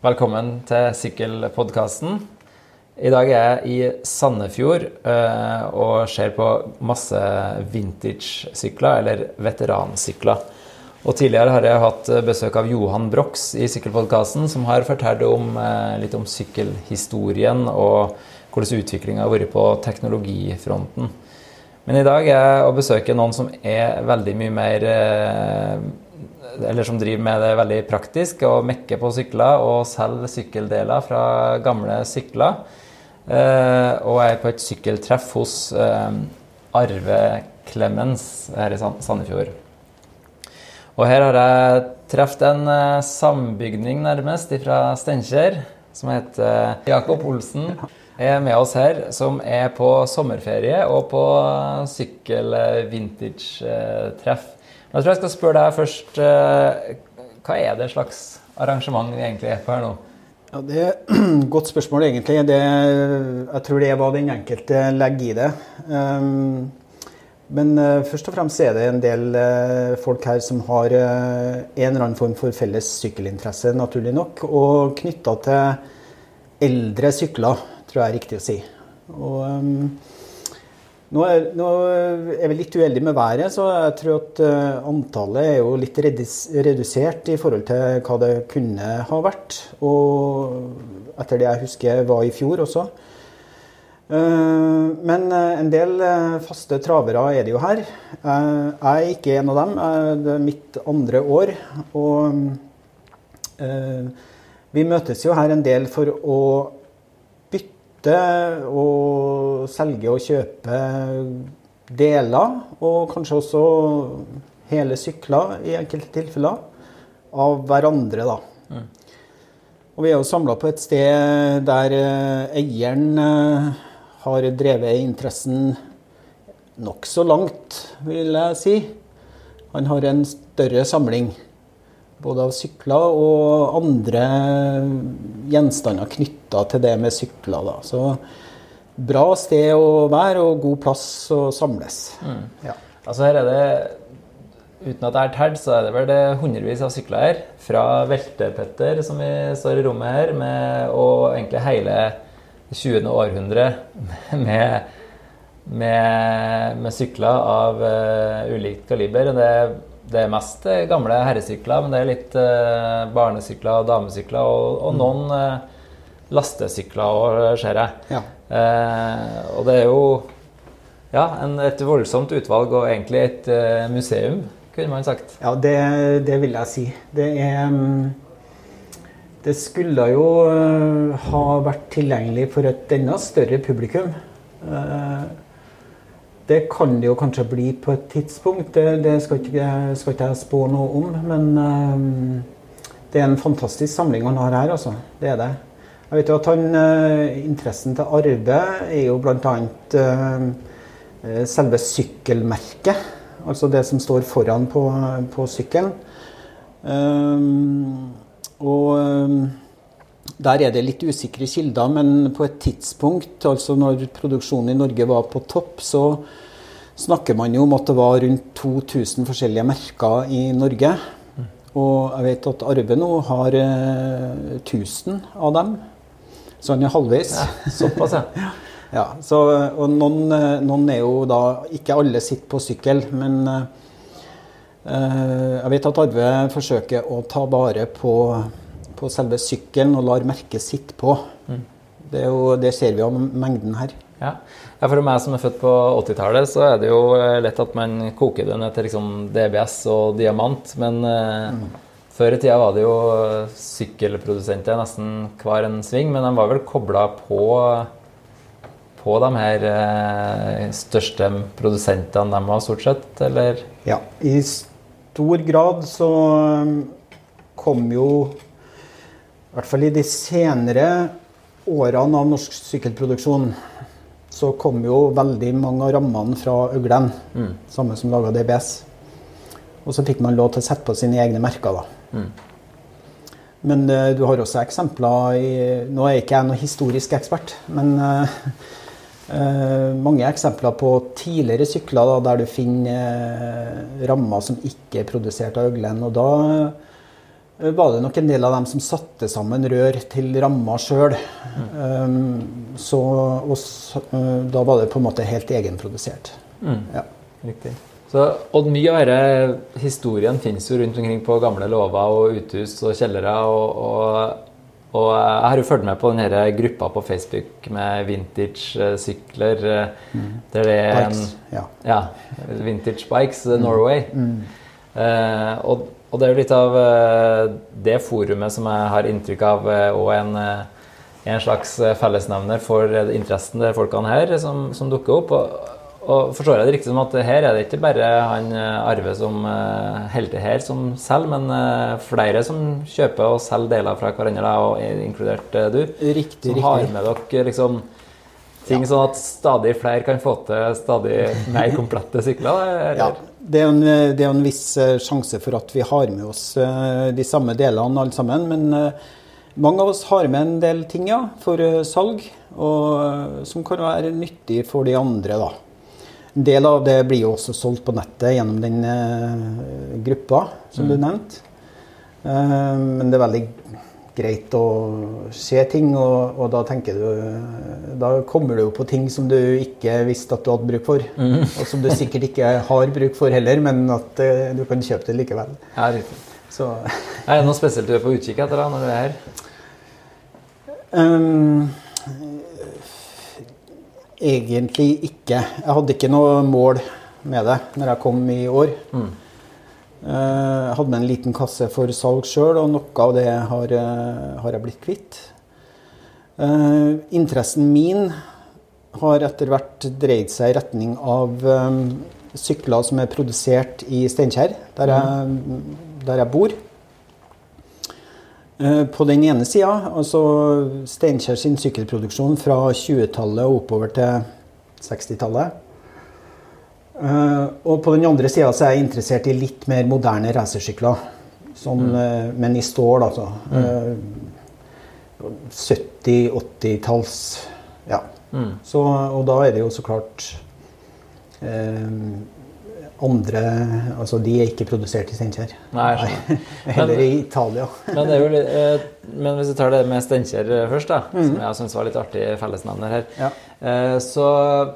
Velkommen til Sykkelpodkasten. I dag er jeg i Sandefjord eh, og ser på masse vintage-sykler, eller veteransykler. Og Tidligere har jeg hatt besøk av Johan Brox i Sykkelpodkasten, som har fortalt om, eh, litt om sykkelhistorien og hvordan utviklinga har vært på teknologifronten. Men i dag er jeg å besøke noen som er veldig mye mer eh, eller som driver med det veldig praktisk, og mekker på sykler og selger sykkeldeler fra gamle sykler. Eh, og jeg er på et sykkeltreff hos eh, Arve Clemens her i Sandefjord. Og her har jeg truffet en eh, sambygning nærmest fra Steinkjer, som heter Jakob Olsen. Er med oss her, som er på sommerferie og på sykkel-vintage-treff. Jeg tror jeg skal spørre deg først. Hva er det slags arrangement vi egentlig er på her nå? Ja, Det er et godt spørsmål, egentlig. Det, jeg tror det er hva den enkelte legger i det. Um, men uh, først og fremst er det en del uh, folk her som har uh, en eller annen form for felles sykkelinteresse, naturlig nok. Og knytta til eldre sykler, tror jeg er riktig å si. Og um, nå er, nå er, vi litt uheldige med været, så jeg tror at uh, antallet er jo litt redusert i forhold til hva det kunne ha vært. Og etter det jeg husker var i fjor også. Uh, men uh, en del faste travere er det jo her. jeg er ikke en av dem. det er mitt andre år. Og vi møtes jo her en del for å bytte og selge og kjøpe deler, og kanskje også hele sykler i enkelte tilfeller, av hverandre, da. Mm. Og vi er jo samla på et sted der eh, eieren eh, har drevet interessen nokså langt, vil jeg si. Han har en større samling. Både av sykler og andre gjenstander knytta til det med sykler. Da. Så bra sted å være og god plass å samles. Mm. Ja. Altså her er det, Uten at det er tært, så er det vel det hundrevis av sykler her. Fra veltepetter, som vi står i rommet her, med, og egentlig hele 20. århundre med, med, med sykler av uh, ulikt kaliber. Det er det er mest eh, gamle herresykler, men det er litt eh, barnesykler og damesykler. Og, og mm. noen eh, lastesykler òg, ser jeg. Ja. Eh, og det er jo ja, en, et voldsomt utvalg og egentlig et museum, kunne man sagt. Ja, det, det vil jeg si. Det er um, Det skulle jo ha vært tilgjengelig for et enda større publikum. Uh, det kan det jo kanskje bli på et tidspunkt. Det, det skal, ikke, skal, ikke, jeg spå noe om. Men um, det er en fantastisk samling han har her, altså. Det er det. Jeg vet jo at han, uh, Interessen til Arve er jo bl.a. Uh, selve sykkelmerket. Altså det som står foran på, på sykkelen. Um, og um, der er det litt usikre kilder, men på et tidspunkt, altså når produksjonen i Norge var på topp, så snakker man jo om at det var rundt 2000 forskjellige merker i Norge. Og jeg vet at Arve nå har eh, 1000 av dem. Så han er halvveis. Ja, såpass, ja. ja så, og noen, eh, noen, er jo da Ikke alle sitter på sykkel, men eh, jeg vet at Arve forsøker å ta vare på på selve sykkelen og lar merket sitte på. Mm. Det, jo, det, ser vi av mengden her. Ja. ja. For meg som er født på 80-tallet, så er det jo eh, lett at man koker det ned til liksom DBS og diamant. Men eh, mm. før i tida var det jo sykkelprodusenter nesten hver en sving. Men de var vel kobla på, på de her eh, største produsentene de var, stort sett? Eller? Ja, i stor grad så eh, kom jo i hvert fall i de senere årene av norsk sykkelproduksjon så kom jo veldig mange av rammene fra Øglen, mm. samme som laga DBS. Og så fikk man lov til å sette på sine egne merker, da. Mm. Men uh, du har også eksempler i Nå er ikke jeg noen historisk ekspert, men uh, uh, mange eksempler på tidligere sykler da, der du finner rammer som ikke er produsert av Øglen. Og da var det nok en del av dem som satte sammen rør til ramma sjøl. Um, og s- eh, da var det på en måte helt egenprodusert. Mm. Ja. Riktig. Så, og mye av denne historien finnes jo rundt omkring på gamle låver og uthus og kjellere. Og, og, og jeg har jo fulgt med på denne gruppa på Facebook med vintage-sykler. Der det er en Bikes, ja. Ja. Vintage Bikes eh, Norway. Uh, og, og det er jo litt av eh, det forumet som jeg har inntrykk av eh, og en, eh, en slags fellesnevner for interessen til folkene her som, som dukker opp. Og, og forstår jeg det riktig som at her er det ikke bare han Arve som holder til her, som selger, men flere som kjøper og selger deler fra hverandre, og er inkludert du? Riktig, Som har med dere liksom ting sånn at stadig flere kan få til stadig mer komplette sykler? eller? Ja, det er, en, det er en viss eh, sjanse for at vi har med oss eh, de samme delene alle sammen. Men eh, mange av oss har med en del ting ja, for eh, salg, og, eh, som kan være nyttig for de andre. da. En del av det blir jo også solgt på nettet gjennom den eh, gruppa som du nevnte. Eh, men det er veldig greit å se ting, og, og da tenker du Da kommer du jo på ting som du ikke visste at du hadde bruk for. Og som du sikkert ikke har bruk for heller, men at uh, du kan kjøpe det likevel. Ja, riktig. Så Er det noe spesielt du er på utkikk etter da, når du er her? Um, egentlig ikke. Jeg hadde ikke noe mål med det når jeg kom i år. Eh, Jeg hadde med en liten kasse for salg sjøl, og noe av det har, eh, har jeg blitt kvitt. Eh, interessen min har etter hvert dreid seg i retning av eh, sykler som er produsert i Steinkjer, der, jeg, der jeg bor. Eh, På den ene sida, altså Steinkjer sin sykkelproduksjon fra 20-tallet og oppover til 60-tallet. Eh, Og på den andre sida er jeg interessert i litt mer moderne racersykler. Sånn, mm. Men i stål, altså. Mm. 70-80-talls Ja. Så, og da er det jo så klart eh, andre Altså, de er ikke produsert i Steinkjer. Heller i Italia. Men, det er jo litt, eh, men hvis vi tar det med Steinkjer eh, først, da, som jeg syns var litt artig fellesnevner her, Ja. eh, så eh,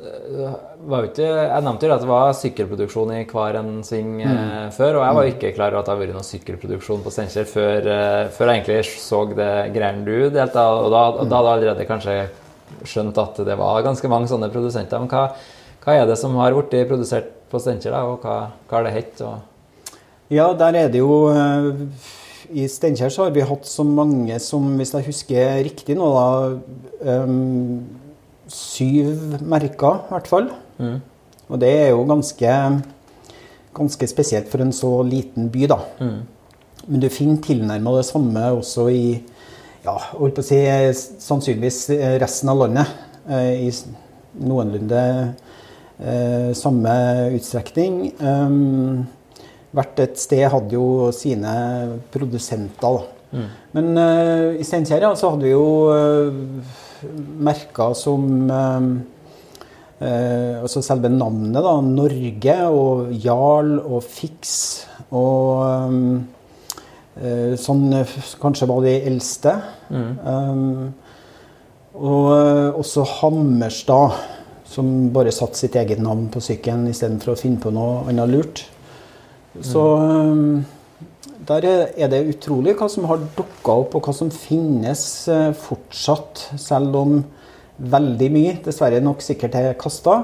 ikke Jeg nevnte jo at det var sykkelproduksjon i hver en sving eh, før, og jeg var ikke klar over at det har vært noen sykkelproduksjon på Steinkjer før, eh, før jeg egentlig så det greiene du delte, og da, og da hadde jeg allerede kanskje skjønt at det var ganske mange sånne produsenter. Men hva, hva er det som har blitt produsert på Steinkjer, og hva, hva har det hett? Ja, der er det jo eh, I Steinkjer så har vi hatt så mange som, hvis jeg husker riktig nå, da em, Syv merker, i hvert fall. Og det er jo ganske, ganske spesielt for en så liten by, da. Men du finner tilnærma det samme også i ja, holdt på å si, sannsynligvis resten av landet. eh, I noenlunde eh, samme utstrekning. Um, hvert et sted hadde jo sine produsenter. Da. Men uh, i Steinkjer ja, så hadde vi jo uh, merker som eh, eh, altså selve navnet, da. Norge og Jarl og Fix og eh, Sånn kanskje var de eldste. Um, og eh, også Hammerstad, som bare satte sitt eget navn på sykkelen istedenfor å finne på noe annet lurt. Så um, der er det utrolig hva som har dukka opp, og hva som finnes eh, fortsatt, selv om veldig mye dessverre nok sikkert er kasta.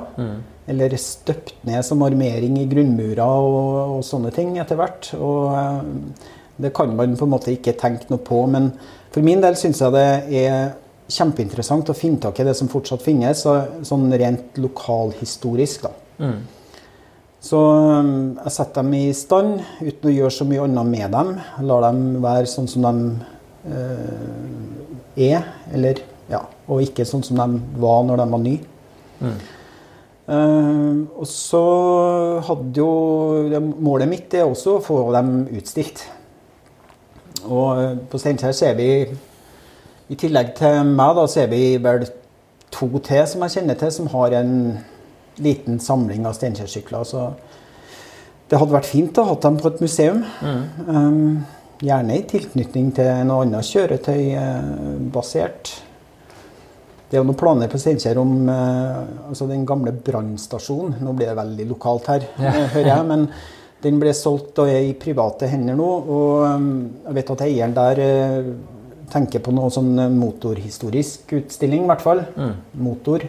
Eller støpt ned som armering i grunnmurer og, og sånne ting etter hvert. Og eh, det kan man på en måte ikke tenke noe på. Men for min del syns jeg det er kjempeinteressant å finne tak i det som fortsatt finnes, sånn rent lokalhistorisk. da. Så um, jeg setter dem i stand uten å gjøre så mye annet med dem. Lar dem være sånn som de eh, er, eller ja, og ikke sånn som de var når de var nye. Eh, og så hadde jo Målet mitt er også å få dem utstilt. Og eh, på Steinkjer ser vi, i tillegg til meg, da, ser vi vel to til som jeg kjenner til, som har en liten samling av Steinkjer-sykler. Så Det hadde vært fint å ha dem på et museum. Um, gjerne i tilknytning til noe annet kjøretøy eh. Det er jo noen planer på Steinkjer om uh, altså den gamle brannstasjonen. Nå blir det veldig lokalt her, eh, hører jeg. Men den ble solgt og er i private hender nå. Og um, jeg vet at eieren der eh, tenker på noe sånn motorhistorisk utstilling, i hvert fall. Motor.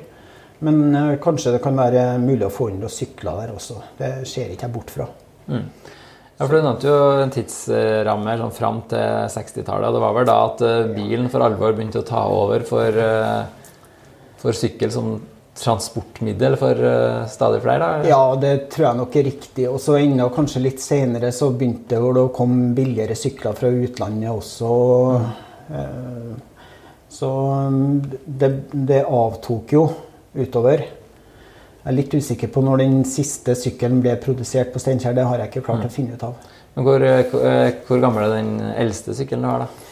Men eh, kanskje det kan være mulig å få inn noen sykler der også. Det ser ikke jeg bort fra. Ja, for Du nevnte jo en tidsramme sånn fram til 60-tallet. Det var vel da at eh, bilen for alvor begynte å ta over for, eh, for sykkel som transportmiddel for stadig flere? da? Ja, det tror jeg nok er riktig. Og så enda kanskje litt senere så begynte det å komme billigere sykler fra utlandet også. Eh, Så um, det, det avtok jo utover. Jeg er litt usikker på når den siste sykkelen ble produsert på Steinkjer. Det har jeg ikke klart å finne ut av. Men hvor, eh, hvor gammel er den eldste sykkelen du har, da?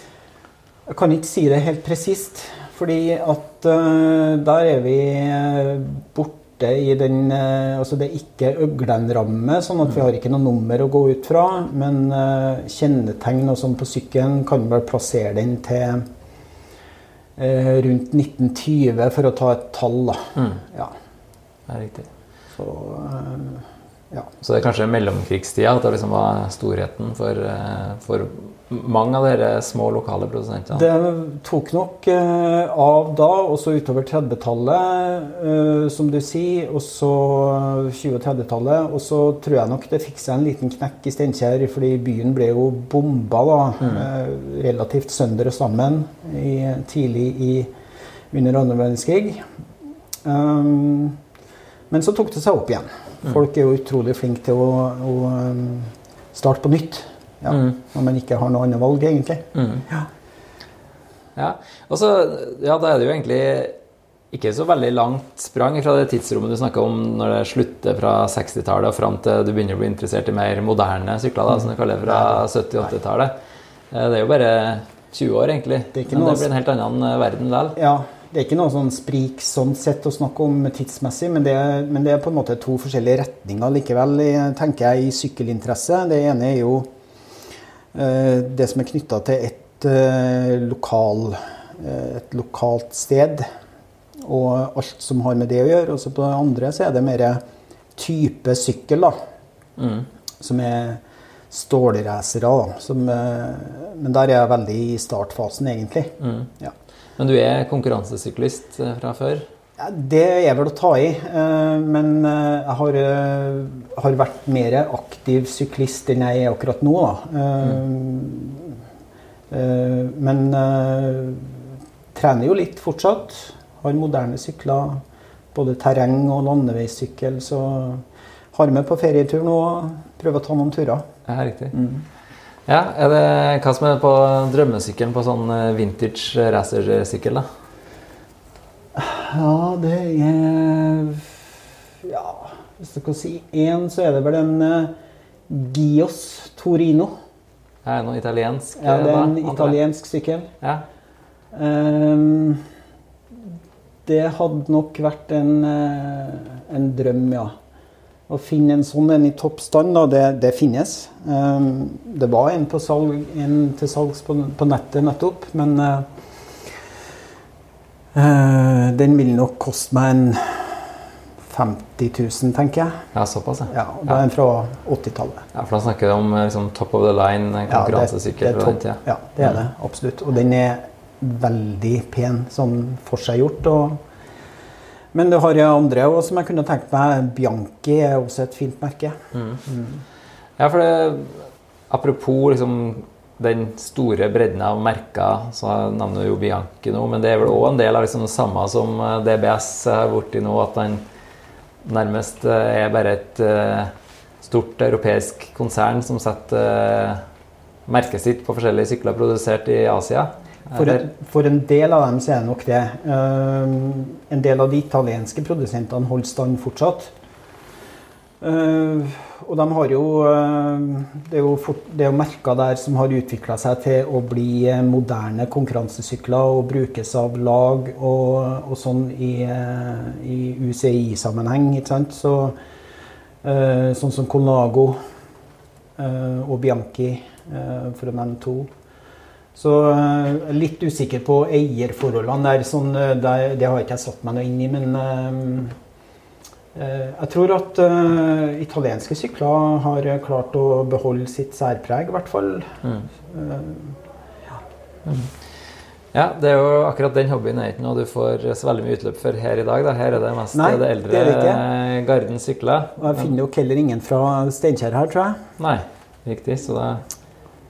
Jeg kan ikke si det helt presist, fordi at uh, der er vi eh, borte i den uh, Altså det er ikke øglenramme, sånn at vi har ikke noe nummer å gå ut fra. Men uh, kjennetegn og sånn på sykkelen kan vel plassere den til eh, rundt 1920, for å ta et tall, da. Ja. Det er riktig. Så eh, ja. Så det er kanskje mellomkrigstida at det liksom var storheten for, eh, for mange av dere små lokale produsentene? Det tok nok eh, av da, og så utover 30-tallet, eh, som du sier, og så 20- og 30-tallet. Og så tror jeg nok det fikk seg en liten knekk i Steinkjer, fordi byen ble jo bomba da, eh, relativt sønder og sammen i, tidlig i, under andre verdenskrig. Um, men så tok det seg opp igjen. Folk er jo utrolig flinke til å, å um, starte på nytt. Ja, Når man ikke har noe annet valg, egentlig. Ja. Ja, og så, ja, da er det jo egentlig ikke så veldig langt sprang fra det tidsrommet du snakka om når det slutter fra 60-tallet og fram til du begynner å bli interessert i mer moderne sykler, da, som du kaller det, fra 70-80-tallet. Det er jo bare 20 år, egentlig. Det Men det blir en helt annen eh, verden likevel. Ja, det er ikke noe sånn sprik sånn sett å snakke om tidsmessig, men det, men det er på en måte to forskjellige retninger likevel, tenker jeg, i sykkelinteresse. Det ene er jo eh, det som er knytta til et, eh, lokal, eh, et lokalt sted, og alt som har med det å gjøre. Og så på det andre så er det mer type sykkel, da. Som er stålracere, da. Som, eh, men der er jeg veldig i startfasen, egentlig. Ja. Men du er konkurransesyklist eh, fra før? Det er vel å ta i, eh, men eh, jeg har, eh, har vært mer aktiv syklist enn jeg er akkurat nå. Da. Eh, Men trener jo litt fortsatt. Har moderne sykler, både terreng og landeveissykkel. Så har med på ferietur nå og prøver å ta noen turer. Ja, riktig. Ja, er det hva som er på drømmesykkelen på sånn vintage racersykkel, da? Ja, det er Ja, hvis du kan si én, så er det vel en uh, Gios Torino. Det Er noe italiensk? Ja, det er eh, en da, italiensk sykkel. Ja. Um, det hadde nok vært en, eh, en drøm, ja. Å finne en sånn en i toppstand, det, det finnes. Um, det var en, på salg, en til salgs på, på nettet nettopp, men eh, den vil nok koste meg en 50 000, tenker jeg. ja, såpass, ja. Ja, Da er en fra 80-tallet. Ja, for da snakker vi om eh, liksom, top of the line konkurransesykkel Ja, det- det er fra den tida. Ja, det er det. Absolutt. Og den er veldig pen sånn forseggjort. Og... Men det har jeg andre også, som jeg kunne tenkt meg. Bianchi er også et fint merke. Ja, for det, apropos liksom den store bredden av merker, så navnet jo Bianchi nå, men det er vel òg en del av liksom det samme som eh, DBS har blitt nå, at den nærmest eh, er bare et eh, stort europeisk konsern som setter merket sitt på forskjellige sykler produsert i Asia. For en, for en del av dem så er det nok det. En del av de italienske produsentene holder stand fortsatt. Og de har jo uh, Det er jo, fort, jo merker der som har utvikla seg til å bli eh, moderne konkurransesykler og brukes av lag og, og sånn i, eh, i UCI-sammenheng. Så, sånn som Colnago eh, og Bianchi, eh, for å nevne to. Så eh, litt usikker på eierforholdene der. Sånn, det, det har ikke jeg satt meg noe inn i, men eh, eh, jeg tror at uh, italienske sykler har klart å beholde sitt særpreg, i hvert fall. Eh, Ja, det er jo akkurat den hobbyen er ikke noe du får så veldig mye utløp for her i dag. Da. Her er det mest Nei, det eldre det garden sykler. og jeg finner jo heller ingen fra Steinkjer her, tror jeg. Nei, riktig. Så da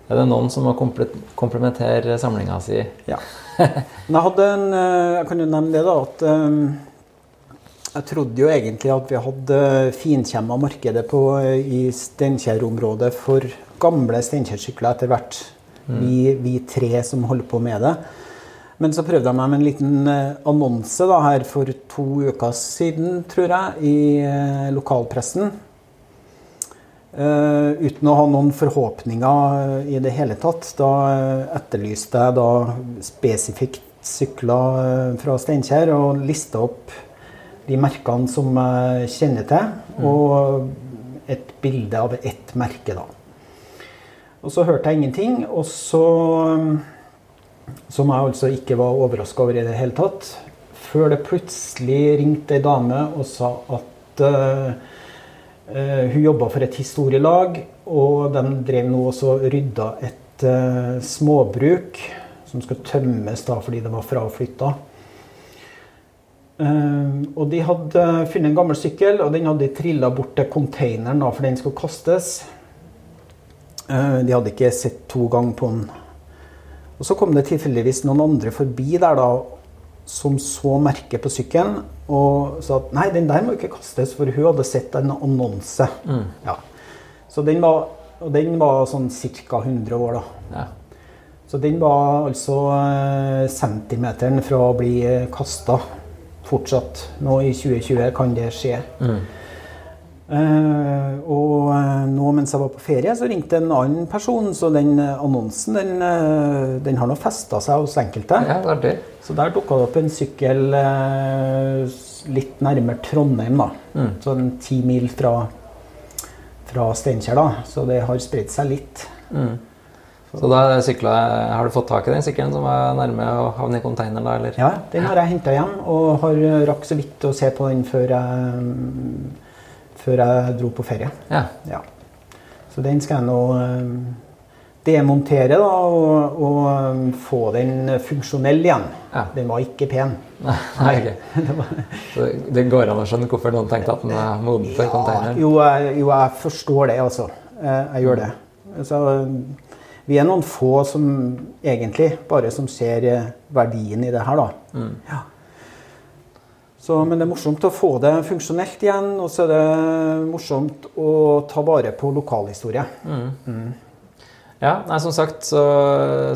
er det noen som må komple- komplementere samlinga si. Ja. Men jeg hadde en eh, Jeg kan jo nevne det, da, at eh, jeg trodde jo egentlig at vi hadde finkjemma markedet på, eh, i Steinkjer-området for gamle Steinkjer-sykler etter hvert. Vi, vi tre som holder på med det. Men så prøvde jeg meg med en liten eh, annonse da, her for to uker siden, tror jeg, i eh, lokalpressen. Uh, uten å ha noen forhåpninger i det hele tatt. Da etterlyste jeg da spesifikt sykler fra Steinkjer og lista opp de merkene som jeg kjenner til, og et bilde av ett merke, da. Og så hørte jeg ingenting, og så Som jeg altså ikke var overraska over i det hele tatt. Før det plutselig ringte ei dame og sa at uh, uh, hun jobba for et historielag, og de drev nå også og rydda et uh, småbruk som skal tømmes da fordi det var fraflytta. Eh, og de hadde funnet en gammel sykkel, og den hadde trilla bort til containeren da, for den skulle kastes. Eh, de hadde ikke sett to ganger på den. Og så kom det tilfeldigvis noen andre forbi der da, som så merket på sykkelen og sa at nei, den der må ikke kastes, for hun hadde sett en annonse. Ja. Så den var, og den var sånn ca. 100 år, da. Ja. Så den var altså eh, centimeteren fra å bli kasta fortsatt. Nå i 2020 kan det skje. Eh, og eh, nå mens jeg var på ferie, så ringte en annen person, så den eh, annonsen den, den har nå festa seg hos enkelte. ja, det er det. Så der dukka det opp en sykkel uh, litt nærmere Trondheim, da. Sånn ti mil fra, fra Steinkjer, da. Så det har spredt seg litt. Så da sykla, har du fått tak i den sykkelen som var nærme å havne i containeren, da, eller? Ja, den har jeg henta hjem, og har rakk så vidt å se på den før jeg, mm, før jeg dro på ferie. Ja. Ja. Så den skal jeg nå eh, demontere da, og, og eh, få den funksjonell igjen. Ja. Den var ikke pen. Nei, ok. Så det går an å skjønne hvorfor noen tenkte at den er moden for containeren? Jo, jeg, jo, jeg forstår det, altså. Eh, Jeg gjør det. Så, vi er noen få som egentlig bare som ser eh, verdien i det her, da. Ja. Så, men det er morsomt å få det funksjonelt igjen, og så er det morsomt å ta vare på lokalhistorie. Ja, nei, som sagt så,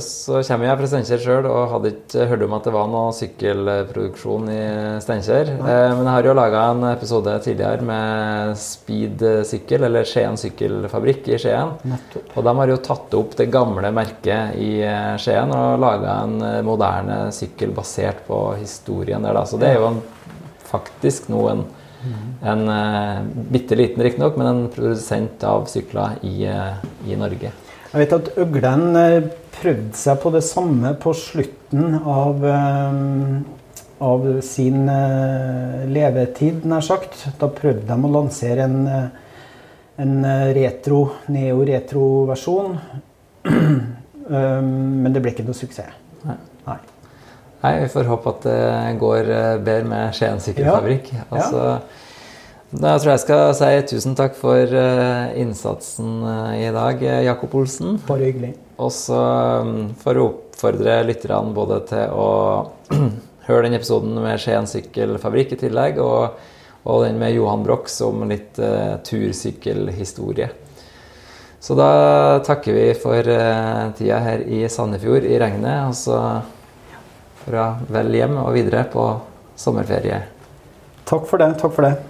så kommer jeg fra Steinkjer sjøl og hadde ikke hørt om at det var noe sykkelproduksjon i Steinkjer. Eh, men jeg har jo laga en episode tidligere med Speed sykkel, eller Skien sykkelfabrikk i Skien. Nettopp. Og de har jo tatt opp det gamle merket i eh, Skien og laga en eh, moderne sykkel basert på historien der, da. Så det er jo en, faktisk nå en, en uh, bitte liten, riktignok, men en produsent av sykler i, i Norge. Jeg vet at Øglen eh, prøvde seg på det samme på slutten av, eh, av sin eh, levetid, nær sagt. Da prøvde de å lansere en, en retro, neo-retro-versjon. Men det ble ikke noe suksess. Nei. Nei. Nei, vi får håpe at det går bedre med Skien sykkelfabrikk. Ja. Altså, da tror jeg jeg skal si tusen takk for eh, innsatsen eh, i dag, eh, Jakob Olsen. Bare hyggelig. Og så får for å oppfordre lytterne både til å høre den episoden med Skien sykkelfabrikk i tillegg, og, og den med Johan Broch som litt uh, tursykkelhistorie. Så da takker vi for uh, tida her i Sandefjord i regnet, og så fra vel hjem og videre på sommerferie. Takk for det. Takk for det.